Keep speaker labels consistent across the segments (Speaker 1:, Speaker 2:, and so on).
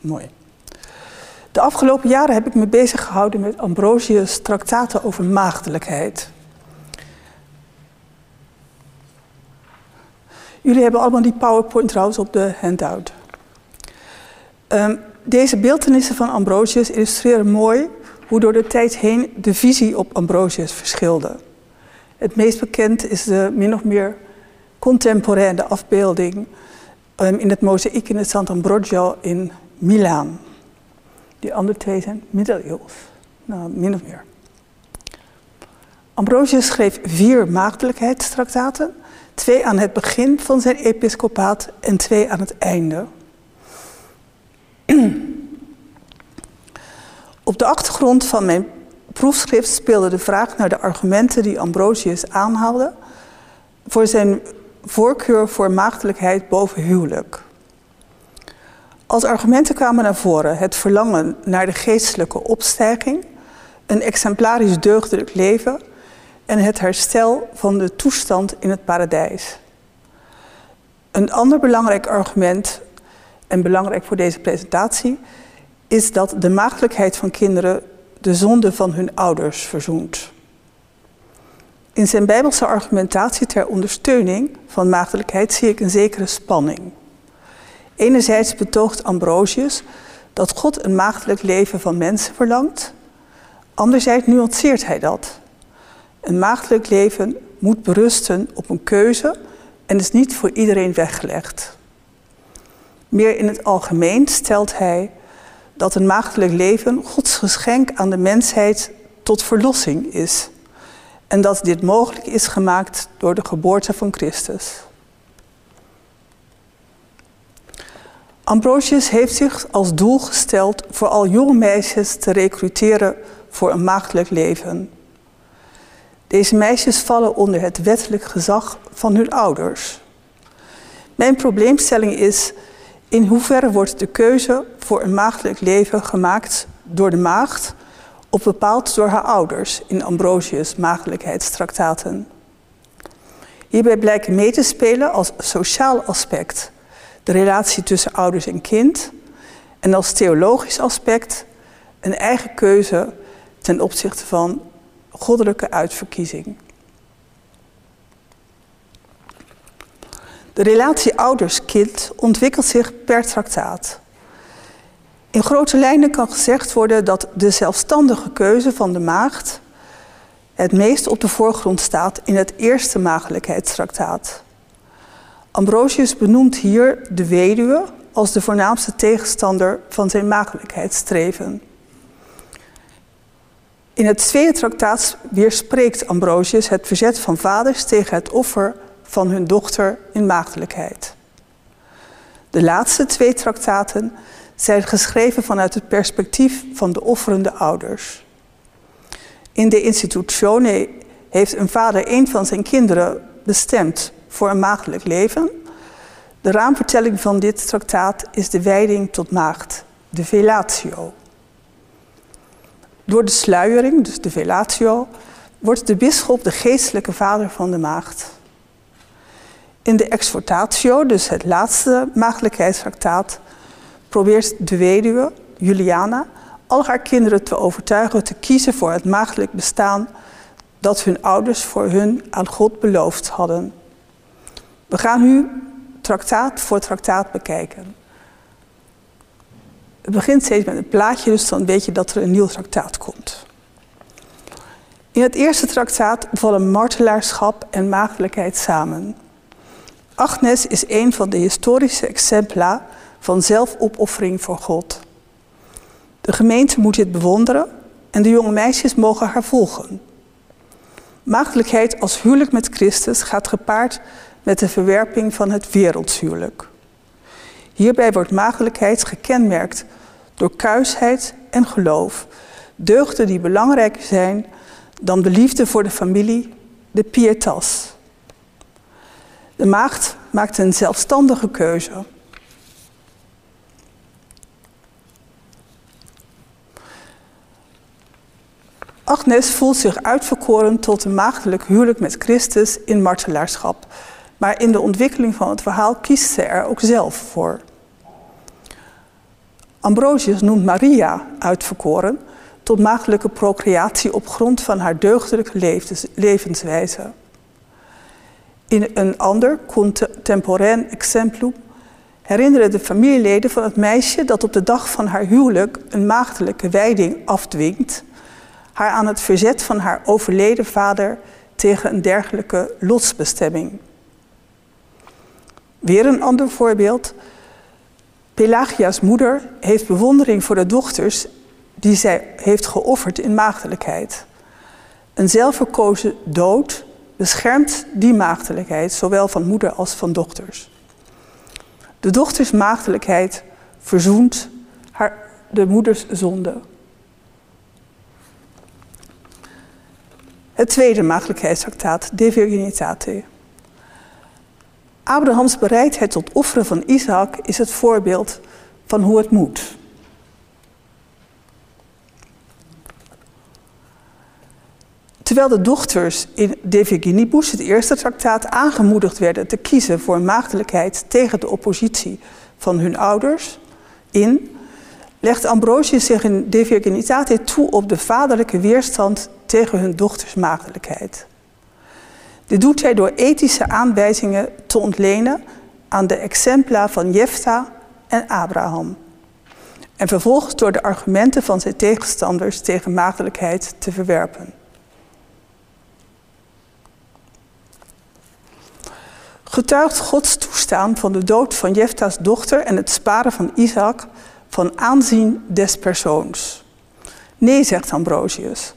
Speaker 1: Mooi. De afgelopen jaren heb ik me bezig gehouden met Ambrosius' traktaten over maagdelijkheid. Jullie hebben allemaal die PowerPoint trouwens op de handout. Um, deze beeldenissen van Ambrosius illustreren mooi hoe door de tijd heen de visie op Ambrosius verschilde. Het meest bekend is de min of meer contemporaine afbeelding um, in het mozaïek in het Sant'Ambrogio in Milaan. Die andere twee zijn middeleeuws, nou, min of meer. Ambrosius schreef vier maagdelijkheidstraktaten, twee aan het begin van zijn episcopaat en twee aan het einde. Op de achtergrond van mijn proefschrift speelde de vraag naar de argumenten die Ambrosius aanhaalde voor zijn voorkeur voor maagdelijkheid boven huwelijk. Als argumenten kwamen naar voren het verlangen naar de geestelijke opstijging, een exemplarisch deugdelijk leven en het herstel van de toestand in het paradijs. Een ander belangrijk argument, en belangrijk voor deze presentatie, is dat de maagdelijkheid van kinderen de zonde van hun ouders verzoent. In zijn bijbelse argumentatie ter ondersteuning van maagdelijkheid zie ik een zekere spanning. Enerzijds betoogt Ambrosius dat God een maagdelijk leven van mensen verlangt. Anderzijds nuanceert hij dat. Een maagdelijk leven moet berusten op een keuze en is niet voor iedereen weggelegd. Meer in het algemeen stelt hij dat een maagdelijk leven Gods geschenk aan de mensheid tot verlossing is en dat dit mogelijk is gemaakt door de geboorte van Christus. Ambrosius heeft zich als doel gesteld vooral jonge meisjes te recruteren voor een maagdelijk leven. Deze meisjes vallen onder het wettelijk gezag van hun ouders. Mijn probleemstelling is in hoeverre wordt de keuze voor een maagdelijk leven gemaakt door de maagd of bepaald door haar ouders in Ambrosius' maagdelijkheidstraktaten. Hierbij blijken mee te spelen als sociaal aspect de relatie tussen ouders en kind en als theologisch aspect een eigen keuze ten opzichte van goddelijke uitverkiezing. De relatie ouders-kind ontwikkelt zich per traktaat. In grote lijnen kan gezegd worden dat de zelfstandige keuze van de maagd het meest op de voorgrond staat in het eerste maagdelijkheidstraktaat. Ambrosius benoemt hier de weduwe als de voornaamste tegenstander van zijn maagdelijkheidsstreven. In het tweede traktaat weerspreekt Ambrosius het verzet van vaders tegen het offer van hun dochter in maagdelijkheid. De laatste twee traktaten zijn geschreven vanuit het perspectief van de offerende ouders. In de institutione heeft een vader een van zijn kinderen bestemd voor een maagdelijk leven. De raamvertelling van dit traktaat is de wijding tot maagd, de velatio. Door de sluiering, dus de velatio, wordt de bisschop de geestelijke vader van de maagd. In de exhortatio, dus het laatste maagdelijkheidstraktaat, probeert de weduwe, Juliana, al haar kinderen te overtuigen te kiezen voor het maagdelijk bestaan dat hun ouders voor hun aan God beloofd hadden. We gaan nu traktaat voor traktaat bekijken. Het begint steeds met een plaatje, dus dan weet je dat er een nieuw traktaat komt. In het eerste traktaat vallen martelaarschap en maagdelijkheid samen. Agnes is een van de historische exempla van zelfopoffering voor God. De gemeente moet dit bewonderen en de jonge meisjes mogen haar volgen. Maagdelijkheid als huwelijk met Christus gaat gepaard met de verwerping van het wereldshuwelijk. Hierbij wordt maagdelijkheid gekenmerkt door kuisheid en geloof, deugden die belangrijker zijn dan de liefde voor de familie, de pietas. De maagd maakt een zelfstandige keuze. Agnes voelt zich uitverkoren tot een maagdelijk huwelijk met Christus in martelaarschap. Maar in de ontwikkeling van het verhaal kiest ze er ook zelf voor. Ambrosius noemt Maria uitverkoren tot maagdelijke procreatie op grond van haar deugdelijke levenswijze. In een ander contemporain exemplum herinneren de familieleden van het meisje dat op de dag van haar huwelijk een maagdelijke wijding afdwingt, haar aan het verzet van haar overleden vader tegen een dergelijke lotsbestemming. Weer een ander voorbeeld. Pelagia's moeder heeft bewondering voor de dochters die zij heeft geofferd in maagdelijkheid. Een zelfverkozen dood beschermt die maagdelijkheid, zowel van moeder als van dochters. De dochters maagdelijkheid verzoent haar, de moeders zonde. Het tweede maagdelijkheidstractaat, De Virginitate. Abrahams bereidheid tot offeren van Isaac is het voorbeeld van hoe het moet. Terwijl de dochters in De Virginibus, het eerste traktaat, aangemoedigd werden te kiezen voor maagdelijkheid tegen de oppositie van hun ouders in, legt Ambrosius zich in De Virginitate toe op de vaderlijke weerstand tegen hun dochters maagdelijkheid. Dit doet hij door ethische aanwijzingen te ontlenen aan de exempla van Jefta en Abraham. En vervolgens door de argumenten van zijn tegenstanders tegen maagdelijkheid te verwerpen. Getuigt Gods toestaan van de dood van Jefta's dochter en het sparen van Isaac van aanzien des persoons? Nee, zegt Ambrosius.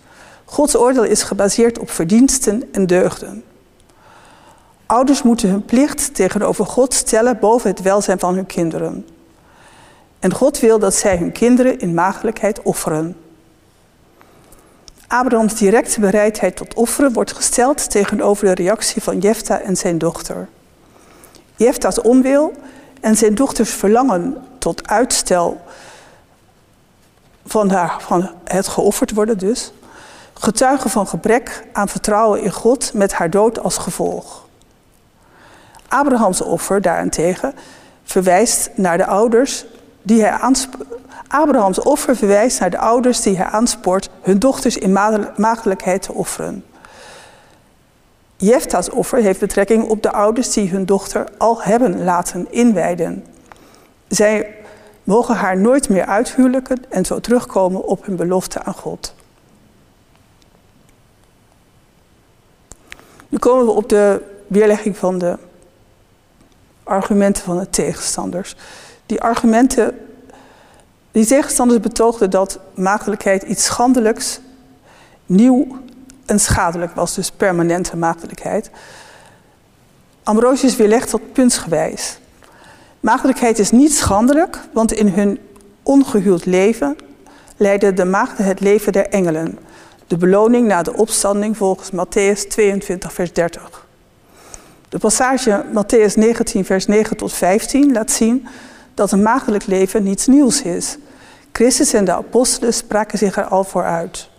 Speaker 1: Gods oordeel is gebaseerd op verdiensten en deugden. Ouders moeten hun plicht tegenover God stellen boven het welzijn van hun kinderen. En God wil dat zij hun kinderen in maagdelijkheid offeren. Abrahams directe bereidheid tot offeren wordt gesteld tegenover de reactie van Jefta en zijn dochter. Jefta's onwil en zijn dochters verlangen tot uitstel van, haar, van het geofferd worden dus, getuigen van gebrek aan vertrouwen in God met haar dood als gevolg. Abrahams offer daarentegen verwijst naar de ouders die hij. Abrahams offer verwijst naar de ouders die hij aanspoort hun dochters in maagdelijkheid te offeren. Jefta's offer heeft betrekking op de ouders die hun dochter al hebben laten inwijden. Zij mogen haar nooit meer uithuwelijken en zo terugkomen op hun belofte aan God. Nu komen we op de weerlegging van de argumenten van de tegenstanders. Die argumenten, die tegenstanders betoogden dat maagdelijkheid iets schandelijks, nieuw en schadelijk was, dus permanente maagdelijkheid. Ambrosius weerlegt dat puntsgewijs. Maagdelijkheid is niet schandelijk, want in hun ongehuwd leven leidden de maagden het leven der engelen. De beloning na de opstanding volgens Matthäus 22, vers 30. De passage Matthäus 19, vers 9 tot 15 laat zien dat een maagdelijk leven niets nieuws is. Christus en de apostelen spraken zich er al voor uit.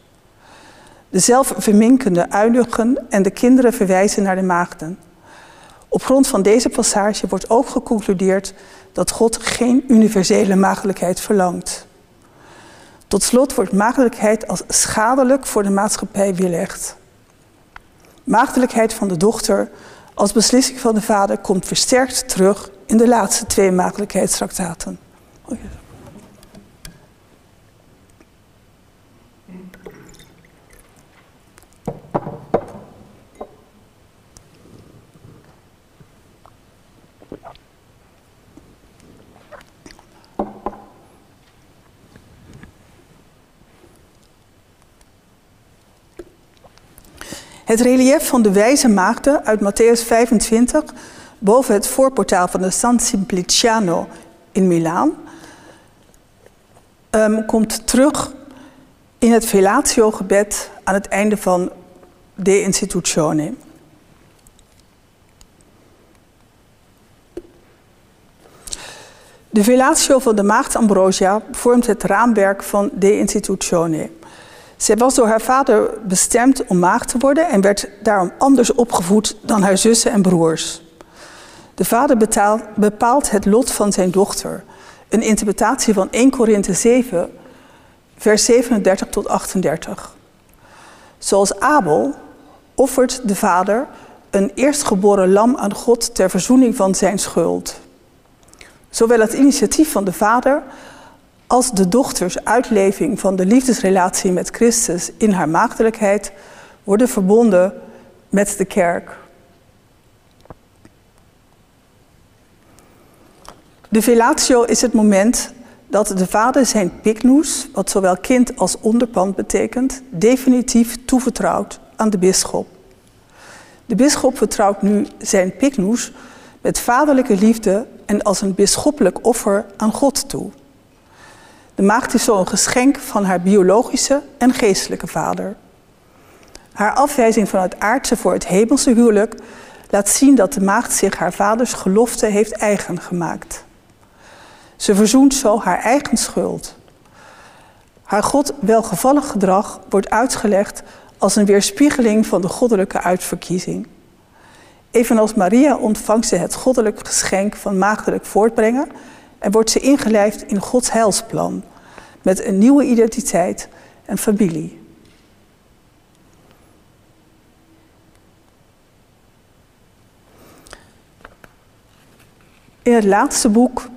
Speaker 1: De zelfverminkende uinigen en de kinderen verwijzen naar de maagden. Op grond van deze passage wordt ook geconcludeerd dat God geen universele maagdelijkheid verlangt. Tot slot wordt maagdelijkheid als schadelijk voor de maatschappij weerlegd. Maagdelijkheid van de dochter als beslissing van de vader komt versterkt terug in de laatste twee maagdelijkheidstraktaten. Het relief van de wijze maagden uit Matthäus 25 boven het voorportaal van de San Simpliciano in Milaan um, komt terug in het Velatio-gebed aan het einde van De Institutione. De Velatio van de maagd Ambrosia vormt het raamwerk van De Institutione. Zij was door haar vader bestemd om maagd te worden en werd daarom anders opgevoed dan haar zussen en broers. De vader bepaalt het lot van zijn dochter een interpretatie van 1 Korinthe 7, vers 37 tot 38. Zoals Abel offert de vader een eerstgeboren lam aan God ter verzoening van zijn schuld. Zowel het initiatief van de vader als de dochters uitleving van de liefdesrelatie met Christus in haar maagdelijkheid worden verbonden met de kerk. De velatio is het moment dat de vader zijn piknoes, wat zowel kind als onderpand betekent, definitief toevertrouwt aan de bisschop. De bisschop vertrouwt nu zijn piknoes met vaderlijke liefde en als een bisschoppelijk offer aan God toe. De maagd is zo een geschenk van haar biologische en geestelijke vader. Haar afwijzing van het aardse voor het hemelse huwelijk laat zien dat de maagd zich haar vaders gelofte heeft eigen gemaakt. Ze verzoent zo haar eigen schuld. Haar God welgevallig gedrag wordt uitgelegd als een weerspiegeling van de goddelijke uitverkiezing. Evenals Maria ontvangt ze het goddelijk geschenk van maagdelijk voortbrengen en wordt ze ingelijfd in Gods heilsplan met een nieuwe identiteit en familie. In het laatste boek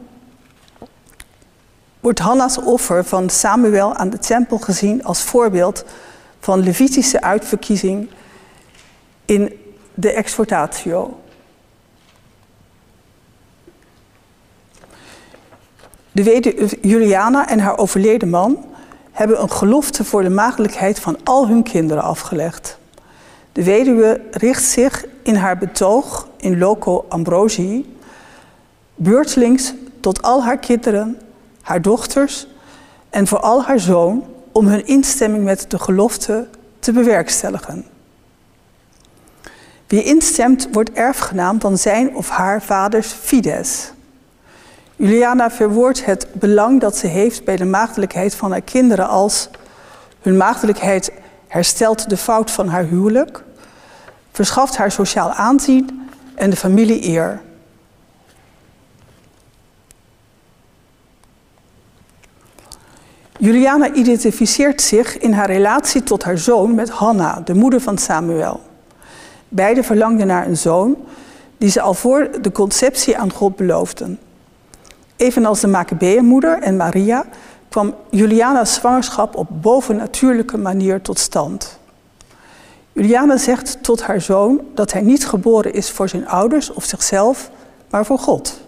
Speaker 1: wordt Hanna's offer van Samuel aan de tempel gezien als voorbeeld van Levitische uitverkiezing in de exhortatio. De weduwe Juliana en haar overleden man hebben een gelofte voor de maagdelijkheid van al hun kinderen afgelegd. De weduwe richt zich in haar betoog in loco Ambrosi beurtelings tot al haar kinderen, haar dochters en vooral haar zoon om hun instemming met de gelofte te bewerkstelligen. Wie instemt wordt erfgenaam van zijn of haar vaders fides. Juliana verwoordt het belang dat ze heeft bij de maagdelijkheid van haar kinderen als hun maagdelijkheid herstelt de fout van haar huwelijk, verschaft haar sociaal aanzien en de familie eer. Juliana identificeert zich in haar relatie tot haar zoon met Hanna, de moeder van Samuel. Beiden verlangden naar een zoon die ze al voor de conceptie aan God beloofden. Evenals de Maccabeeënmoeder en Maria kwam Juliana's zwangerschap op bovennatuurlijke manier tot stand. Juliana zegt tot haar zoon dat hij niet geboren is voor zijn ouders of zichzelf, maar voor God.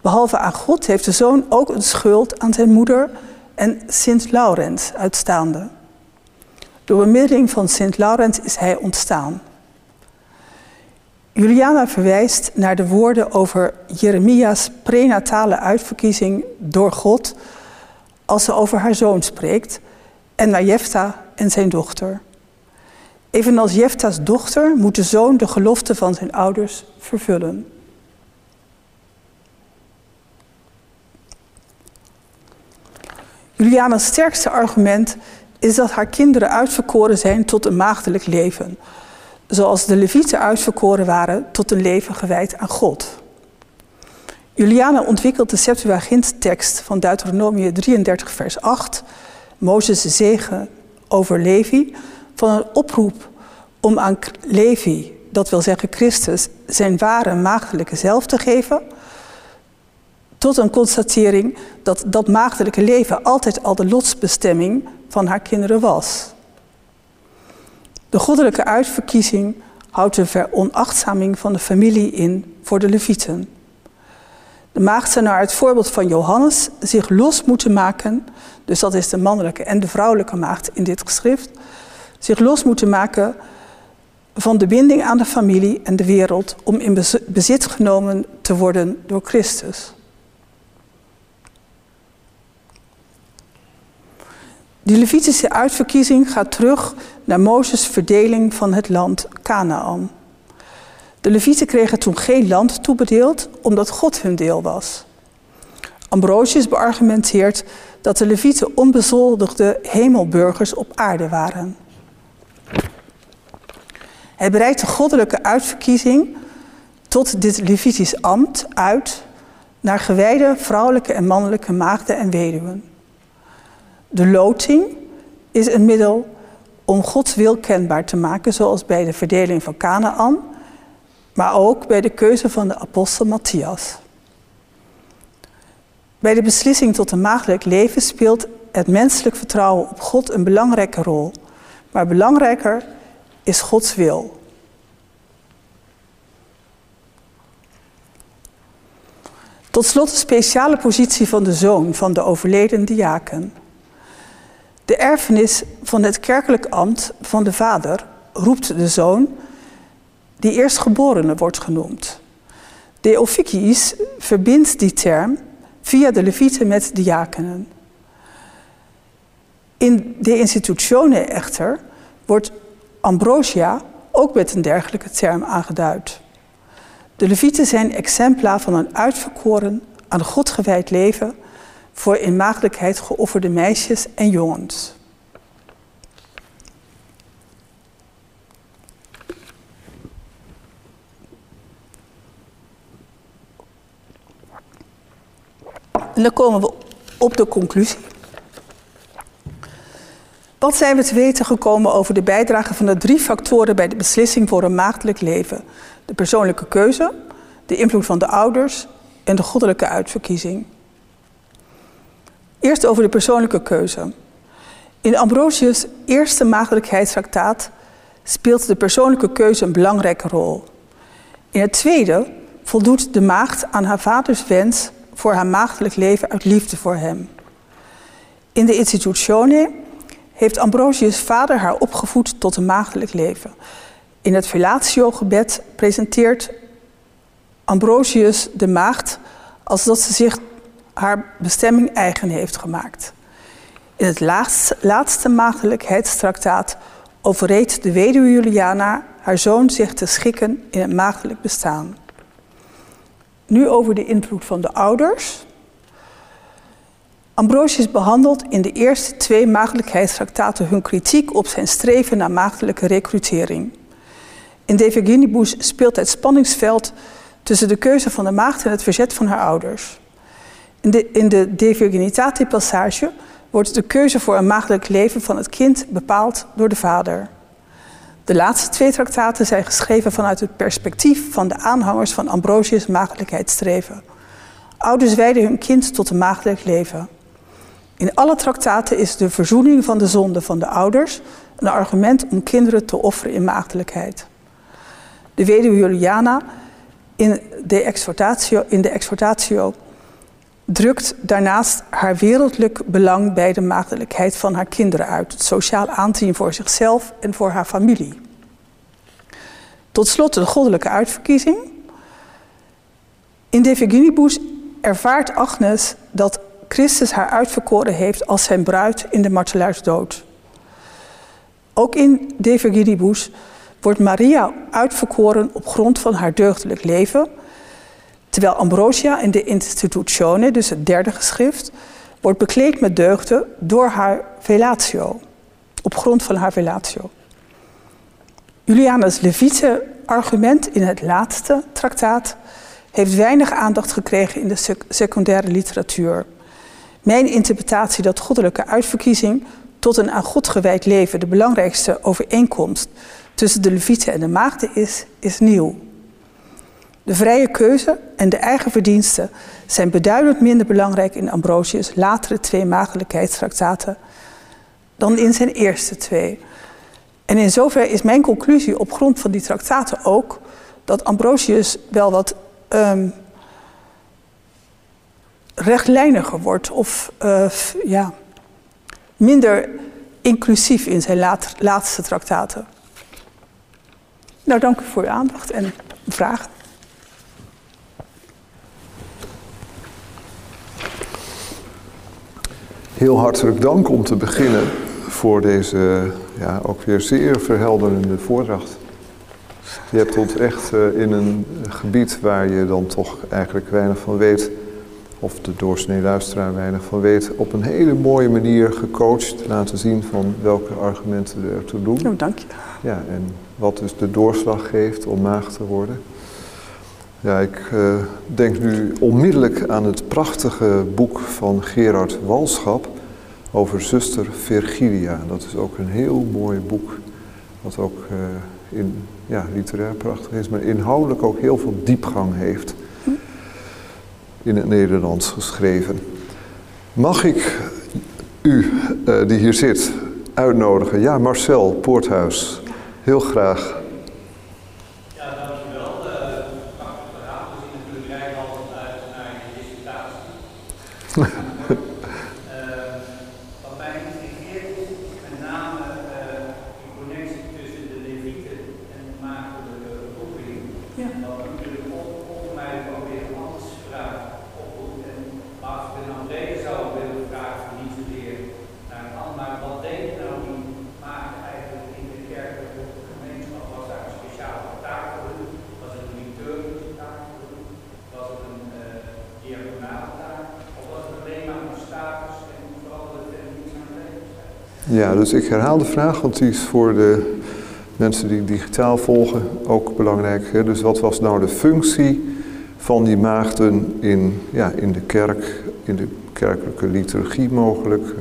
Speaker 1: Behalve aan God heeft de zoon ook een schuld aan zijn moeder en Sint Laurens uitstaande. Door bemiddeling van Sint Laurens is hij ontstaan. Juliana verwijst naar de woorden over Jeremia's prenatale uitverkiezing door God als ze over haar zoon spreekt en naar Jefta en zijn dochter. Evenals Jefta's dochter moet de zoon de gelofte van zijn ouders vervullen. Juliana's sterkste argument is dat haar kinderen uitverkoren zijn tot een maagdelijk leven, zoals de Levieten uitverkoren waren tot een leven gewijd aan God. Juliana ontwikkelt de Septuagint-tekst van Deuteronomie 33, vers 8, Mozes' zegen over Levi, van een oproep om aan Levi, dat wil zeggen Christus, zijn ware maagdelijke zelf te geven, tot een constatering dat dat maagdelijke leven altijd al de lotsbestemming van haar kinderen was. De goddelijke uitverkiezing houdt de veronachtzaming van de familie in voor de levieten. De maagd zou naar het voorbeeld van Johannes zich los moeten maken, dus dat is de mannelijke en de vrouwelijke maagd in dit geschrift, zich los moeten maken van de binding aan de familie en de wereld om in bezit genomen te worden door Christus. Die Levitische uitverkiezing gaat terug naar Mozes' verdeling van het land Canaan. De Levieten kregen toen geen land toebedeeld omdat God hun deel was. Ambrosius beargumenteert dat de Levieten onbezoldigde hemelburgers op aarde waren. Hij breidt de goddelijke uitverkiezing tot dit Levitisch ambt uit naar gewijde vrouwelijke en mannelijke maagden en weduwen. De loting is een middel om Gods wil kenbaar te maken, zoals bij de verdeling van Canaan, maar ook bij de keuze van de apostel Matthias. Bij de beslissing tot een maagdelijk leven speelt het menselijk vertrouwen op God een belangrijke rol. Maar belangrijker is Gods wil. Tot slot de speciale positie van de zoon van de overleden diaken. De erfenis van het kerkelijk ambt van de vader roept de zoon, die eerstgeborene wordt genoemd. De officiis verbindt die term via de levieten met diakenen. In de institutione echter wordt ambrosia ook met een dergelijke term aangeduid. De levieten zijn exempla van een uitverkoren, aan God gewijd leven voor in maagdelijkheid geofferde meisjes en jongens. En dan komen we op de conclusie. Wat zijn we te weten gekomen over de bijdrage van de drie factoren bij de beslissing voor een maagdelijk leven? De persoonlijke keuze, de invloed van de ouders en de goddelijke uitverkiezing. Eerst over de persoonlijke keuze. In Ambrosius' eerste maagdelijkheidstraktaat speelt de persoonlijke keuze een belangrijke rol. In het tweede voldoet de maagd aan haar vaders wens voor haar maagdelijk leven uit liefde voor hem. In de Institutione heeft Ambrosius vader haar opgevoed tot een maagdelijk leven. In het Fellatio-gebed presenteert Ambrosius de maagd als dat ze zich haar bestemming eigen heeft gemaakt. In het laatste, maagdelijkheidstraktaat overreed de weduwe Juliana haar zoon zich te schikken in het maagdelijk bestaan. Nu over de invloed van de ouders. Ambrosius behandelt in de eerste twee maagdelijkheidstraktaten hun kritiek op zijn streven naar maagdelijke recrutering. In De Virginibus speelt het spanningsveld tussen de keuze van de maagd en het verzet van haar ouders. In de, in de De Virginitate passage wordt de keuze voor een maagdelijk leven van het kind bepaald door de vader. De laatste twee traktaten zijn geschreven vanuit het perspectief van de aanhangers van Ambrosius' maagdelijkheidsstreven. Ouders wijden hun kind tot een maagdelijk leven. In alle traktaten is de verzoening van de zonde van de ouders een argument om kinderen te offeren in maagdelijkheid. De weduwe Juliana in de exhortatio, in de exhortatio drukt daarnaast haar wereldlijk belang bij de maagdelijkheid van haar kinderen uit, het sociaal aanzien voor zichzelf en voor haar familie. Tot slot de goddelijke uitverkiezing. In De Virginibus ervaart Agnes dat Christus haar uitverkoren heeft als zijn bruid in de martelaarsdood. Ook in De Virginibus wordt Maria uitverkoren op grond van haar deugdelijk leven Terwijl Ambrosia in de Institutione, dus het derde geschrift, wordt bekleed met deugden door haar velatio, op grond van haar velatio. Juliana's Leviete argument in het laatste traktaat heeft weinig aandacht gekregen in de secundaire literatuur. Mijn interpretatie dat goddelijke uitverkiezing tot een aan God gewijd leven de belangrijkste overeenkomst tussen de Levieten en de maagden is, is nieuw. De vrije keuze en de eigen verdiensten zijn beduidend minder belangrijk in Ambrosius' latere twee maagdelijkheidstraktaten dan in zijn eerste twee. En in zover is mijn conclusie op grond van die traktaten ook dat Ambrosius wel wat um, rechtlijniger wordt of uh, ja, minder inclusief in zijn laatste traktaten. Nou, dank u voor uw aandacht en vragen.
Speaker 2: Heel hartelijk dank om te beginnen voor deze ja, ook weer zeer verhelderende voordracht. Je hebt ons echt uh, in een gebied waar je dan toch eigenlijk weinig van weet, of de doorsnee luisteraar weinig van weet, op een hele mooie manier gecoacht, laten zien van welke argumenten er toe doen.
Speaker 1: Oh, dank je.
Speaker 2: Ja, en wat dus de doorslag geeft om maag te worden. Ja, ik uh, denk nu onmiddellijk aan het prachtige boek van Gerard Walschap over zuster Virgilia. Dat is ook een heel mooi boek, wat ook uh, in ja, literair prachtig is, maar inhoudelijk ook heel veel diepgang heeft. In het Nederlands geschreven. Mag ik u, uh, die hier zit, uitnodigen? Ja, Marcel Poorthuis, heel graag. Ja, dus ik herhaal de vraag, want die is voor de mensen die digitaal volgen ook belangrijk. Hè? Dus wat was nou de functie van die maagden in, ja, in de kerk, in de kerkelijke liturgie mogelijk?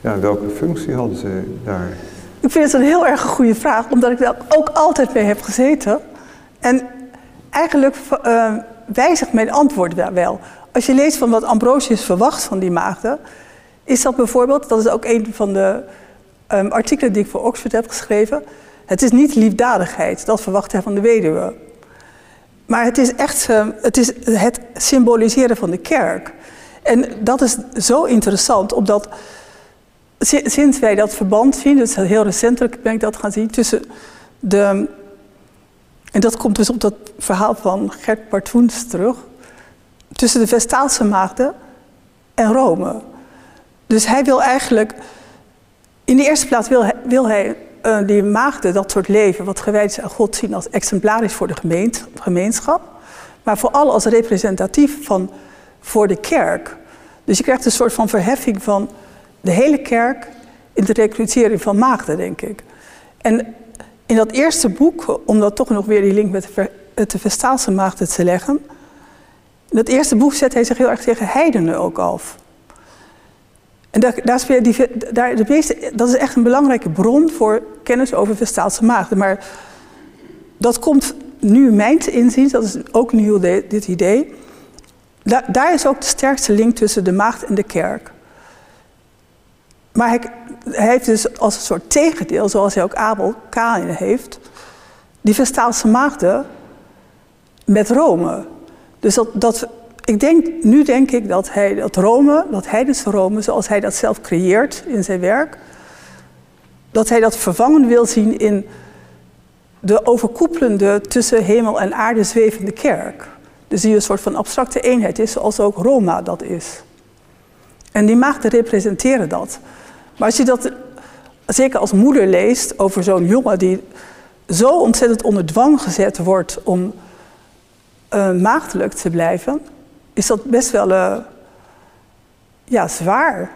Speaker 2: Ja, welke functie hadden ze daar?
Speaker 1: Ik vind het een heel erg goede vraag, omdat ik daar ook altijd mee heb gezeten. En eigenlijk uh, wijzigt mijn antwoord wel. Als je leest van wat Ambrosius verwacht van die maagden, is dat bijvoorbeeld, dat is ook een van de um, artikelen die ik voor Oxford heb geschreven. Het is niet liefdadigheid, dat verwacht hij van de weduwe. Maar het is echt uh, het, is het symboliseren van de kerk. En dat is zo interessant, omdat sinds wij dat verband zien, dus heel recentelijk ben ik dat gaan zien, tussen de. En dat komt dus op dat verhaal van Gert Partoens terug. Tussen de Vestaalse maagden en Rome. Dus hij wil eigenlijk, in de eerste plaats wil hij, wil hij uh, die maagden, dat soort leven, wat gewijd is aan God, zien als exemplarisch voor de gemeenschap. Maar vooral als representatief van, voor de kerk. Dus je krijgt een soort van verheffing van de hele kerk in de recrutering van maagden, denk ik. En in dat eerste boek, om dat toch nog weer die link met de, de Vestaalse maagden te leggen. In dat eerste boek zet hij zich heel erg tegen heidenen ook af. En de dat is echt een belangrijke bron voor kennis over Vestaalse maagden. Maar dat komt nu mijn inziens, dat is ook nieuw dit idee. Daar, daar is ook de sterkste link tussen de maagd en de kerk. Maar hij, hij, heeft dus als een soort tegendeel, zoals hij ook Abel, Kain heeft, die Vestaalse maagden met Rome. Dus dat, dat ik denk, nu denk ik dat hij dat Rome, dat heidense Rome, zoals hij dat zelf creëert in zijn werk, dat hij dat vervangen wil zien in de overkoepelende tussen hemel en aarde zwevende kerk. Dus die een soort van abstracte eenheid is, zoals ook Roma dat is. En die maagden representeren dat. Maar als je dat zeker als moeder leest over zo'n jongen die zo ontzettend onder dwang gezet wordt om uh, maagdelijk te blijven, is dat best wel uh, ja, zwaar.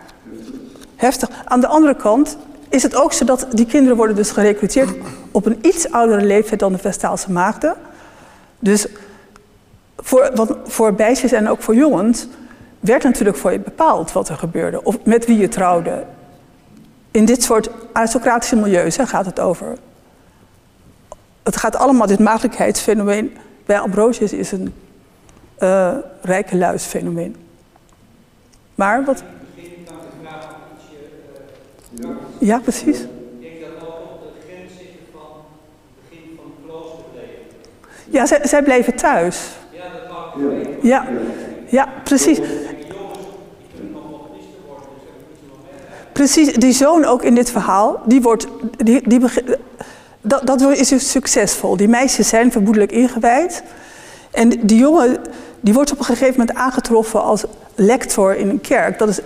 Speaker 1: Heftig. Aan de andere kant is het ook zo dat die kinderen worden dus gerecruiteerd op een iets oudere leeftijd dan de Vestaalse maagden. Dus voor, wat, voor meisjes en ook voor jongens werd natuurlijk voor je bepaald wat er gebeurde. Of met wie je trouwde. In dit soort aristocratische milieus hè, gaat het over. Het gaat allemaal, dit maagdelijkheidsfenomeen bij Ambrosius is een uh, rijke luisfenomeen. Maar wat. Ja, precies. Ja, zij, zij bleven thuis. Ja, Ja, ja, precies. Precies, die zoon ook in dit verhaal, die wordt, die, die, dat, dat is dus succesvol. Die meisjes zijn vermoedelijk ingewijd. En die jongen, die wordt op een gegeven moment aangetroffen als lector in een kerk. Dat is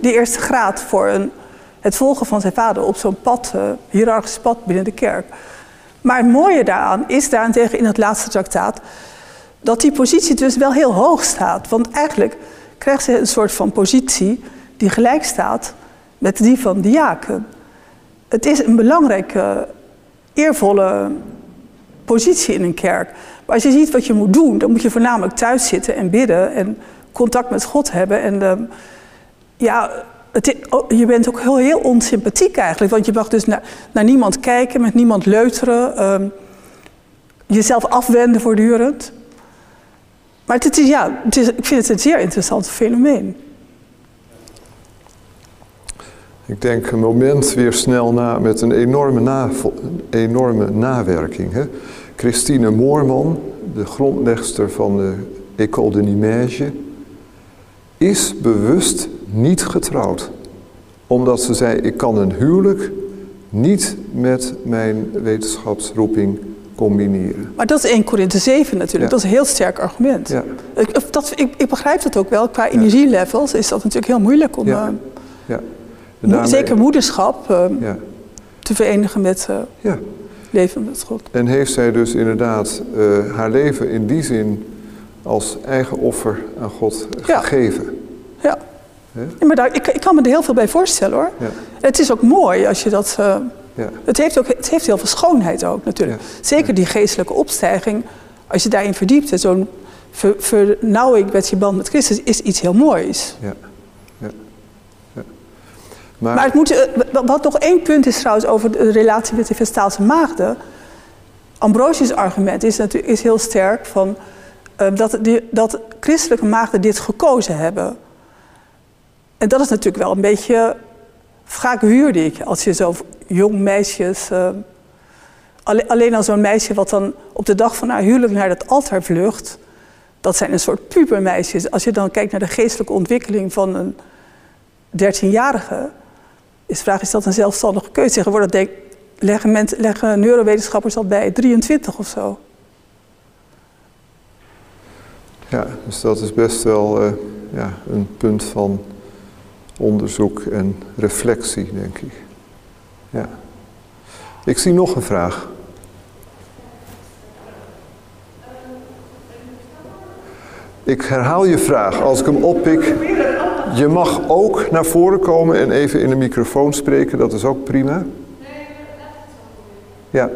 Speaker 1: de eerste graad voor een, het volgen van zijn vader op zo'n pad, uh, hiërarchisch pad binnen de kerk. Maar het mooie daaraan is daarentegen in het laatste traktaat dat die positie dus wel heel hoog staat. Want eigenlijk krijgt ze een soort van positie die gelijk staat met die van diaken. Het is een belangrijke, eervolle positie in een kerk. Als je ziet wat je moet doen, dan moet je voornamelijk thuis zitten en bidden en contact met God hebben. En ehm, ja, je bent ook heel, heel onsympathiek eigenlijk, want je mag dus naar, naar niemand kijken, met niemand leuteren, ehm, jezelf afwenden voortdurend. Maar het is, ja, ik vind het een zeer interessant fenomeen.
Speaker 2: Ik denk een moment weer snel na met een enorme, enorme nawerking. Hè? Christine Moorman, de grondlegster van de École de Nimège, is bewust niet getrouwd. Omdat ze zei, ik kan een huwelijk niet met mijn wetenschapsroeping combineren.
Speaker 1: Maar dat is 1 Korinthe 7 natuurlijk, dat is een heel sterk argument. Ja. Ik, dat, ik, ik, begrijp dat ook wel, qua energielevels is dat natuurlijk heel moeilijk om... Ja. Uh, ja. zeker moederschap uh, te verenigen met uh, ja. Leven met God.
Speaker 2: En heeft zij dus inderdaad uh, haar leven in die zin als eigen offer aan God gegeven?
Speaker 1: Ja. ja. maar daar, ik, ik, kan me er heel veel bij voorstellen hoor. Het is ook mooi als je dat ja. Het, heeft ook, het heeft heel veel schoonheid ook natuurlijk. Zeker die geestelijke opstijging, als je daarin verdiept, zo'n ver, vernauwing met je band met Christus, is iets heel moois. Ja. ja. Maar, het moet, eh, wat nog één punt is trouwens over de relatie met de Vestaalse maagden. Ambrosius argument is, natuurlijk, is heel sterk van, uh, dat, die, dat christelijke maagden dit gekozen hebben. En dat is natuurlijk wel een beetje ik, als je zo jong meisjes... Uh, alleen, al zo'n meisje wat dan op de dag van haar huwelijk naar het altaar vlucht... dat zijn een soort pubermeisjes. Als je dan kijkt naar de geestelijke ontwikkeling van een 13-jarige... is de vraag, is dat een zelfstandige keuze? Tegenwoordig denk, leggen, leggen neurowetenschappers al bij 23 of zo.
Speaker 2: Ja, dus dat is best wel uh, ja, een punt van onderzoek en reflectie, denk ik. Ja. Ik zie nog een vraag. Ik herhaal je vraag. Als ik hem oppik, je mag ook naar voren komen en even in de microfoon spreken. Dat is ook prima. Ja.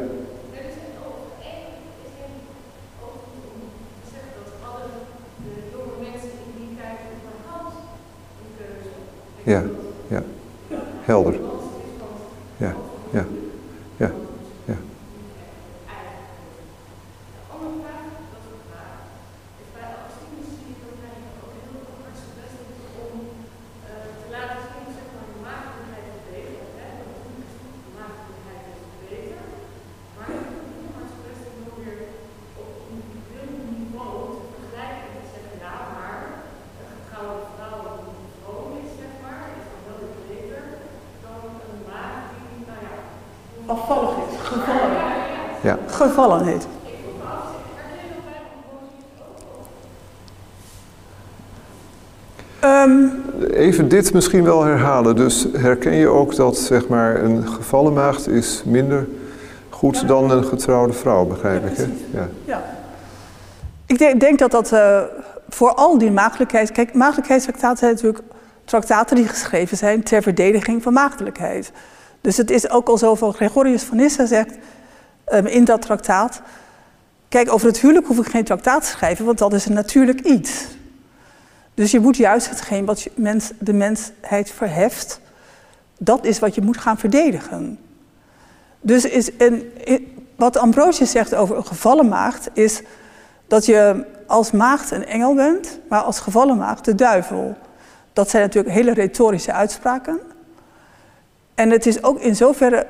Speaker 2: Ja, ja. Helder. Ja, ja, ja, ja.
Speaker 1: gevallenheid.
Speaker 2: Um, Even dit misschien wel herhalen. Dus herken je ook dat zeg maar, een gevallen maagd is minder goed dan een getrouwde vrouw, begrijp ik? Hè? Ja. ja.
Speaker 1: Ik denk, denk dat dat uh, voor al die maagdelijkheid... Kijk, maagdelijkheidstraktaten zijn natuurlijk traktaten die geschreven zijn ter verdediging van maagdelijkheid. Dus het is ook al zo van Gregorius van Nyssa zegt... Ehm, in dat traktaat. Kijk, over het huwelijk hoef ik geen traktaat te schrijven, want dat is een natuurlijk iets. Dus je moet juist hetgeen wat mens, de mensheid verheft, dat is wat je moet gaan verdedigen. Dus is een, wat Ambrosius zegt over een gevallen maagd, is dat je als maagd een engel bent, maar als gevallen maagd de duivel. Dat zijn natuurlijk hele retorische uitspraken. En het is ook in zoverre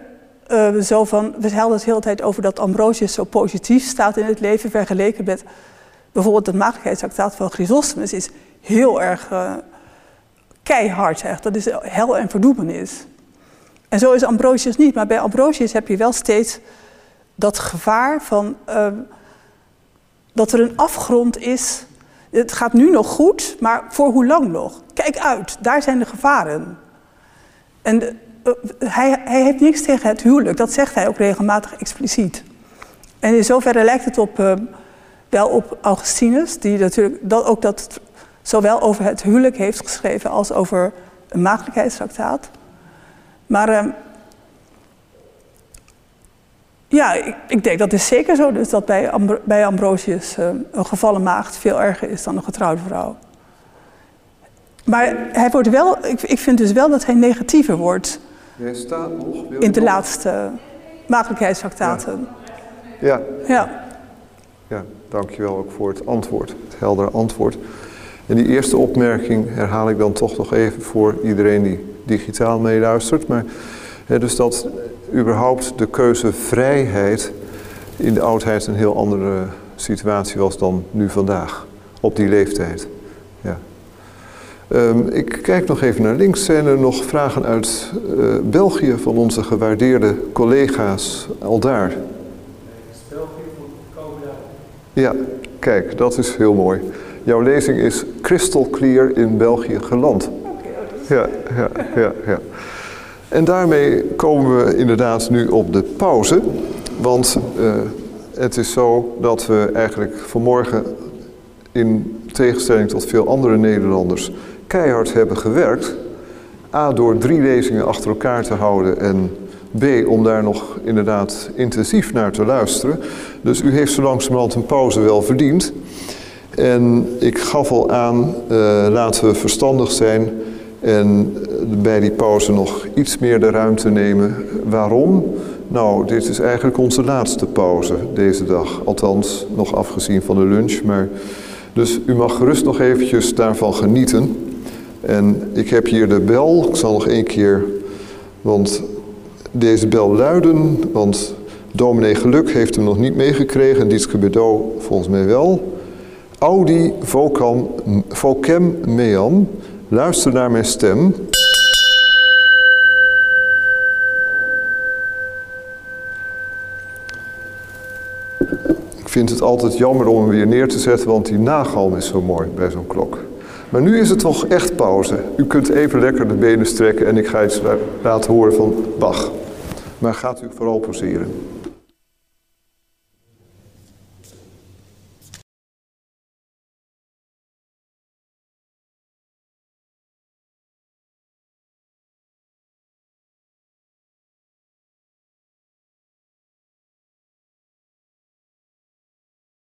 Speaker 1: uh, zo van, we hadden het de hele tijd over dat Ambrosius zo positief staat in het leven vergeleken met bijvoorbeeld het maagdelijkheidstraktaat van Chrysostomus is heel erg uh, keihard. Echt. Dat is hel en verdoemenis. En zo is Ambrosius niet. Maar bij Ambrosius heb je wel steeds dat gevaar van uh, dat er een afgrond is. Het gaat nu nog goed, maar voor hoe lang nog? Kijk uit, daar zijn de gevaren. En eh, hij, hij, heeft niks tegen het huwelijk. Dat zegt hij ook regelmatig expliciet. En in zoverre lijkt het op, uh, wel op Augustinus, die natuurlijk dat, ook dat zowel over het huwelijk heeft geschreven als over een maagdelijkheidstraktaat. Maar uh, Ja, ik, ik, denk dat is zeker zo. Dus dat bij, bij Ambrosius uh, een gevallen maagd veel erger is dan een getrouwde vrouw. Maar hij wordt wel, ik, ik vind dus wel dat hij negatiever wordt.
Speaker 2: Jij staat nog.
Speaker 1: in de laatste maagdelijkheidstractaten.
Speaker 2: Ja.
Speaker 1: ja.
Speaker 2: Ja, dankjewel ook voor het antwoord, het heldere antwoord. En die eerste opmerking herhaal ik dan toch nog even voor iedereen die digitaal meeluistert. Maar hè, dus dat überhaupt de keuzevrijheid in de oudheid een heel andere situatie was dan nu vandaag, op die leeftijd. Ja. Um, ik kijk nog even naar links. Zijn er nog vragen uit uh, België van onze gewaardeerde collega's al daar? Ja, kijk, dat is heel mooi. Jouw lezing is crystal clear in België geland. Ja, ja, ja, ja. En daarmee komen we inderdaad nu op de pauze. Want uh, het is zo dat we eigenlijk vanmorgen in tegenstelling tot veel andere Nederlanders keihard hebben gewerkt. A, door drie lezingen achter elkaar te houden en B, om daar nog inderdaad intensief naar te luisteren. Dus u heeft zo langzamerhand een pauze wel verdiend. En ik gaf al aan, uh, laten we verstandig zijn en bij die pauze nog iets meer de ruimte nemen. Waarom? Nou, dit is eigenlijk onze laatste pauze deze dag. Althans, nog afgezien van de lunch. Maar, dus u mag gerust nog eventjes daarvan genieten. En ik heb hier de bel. Ik zal nog één keer, want deze bel luiden, want dominee Geluk heeft hem nog niet meegekregen en Dietske Bedo volgens mij wel. Audi vocam, meam, luister naar mijn stem. Ik vind het altijd jammer om hem weer neer te zetten, want die nagalm is zo mooi bij zo'n klok. Maar nu is het toch echt pauze. U kunt even lekker de benen strekken en ik ga iets laten horen van Bach. Maar gaat u vooral poseren.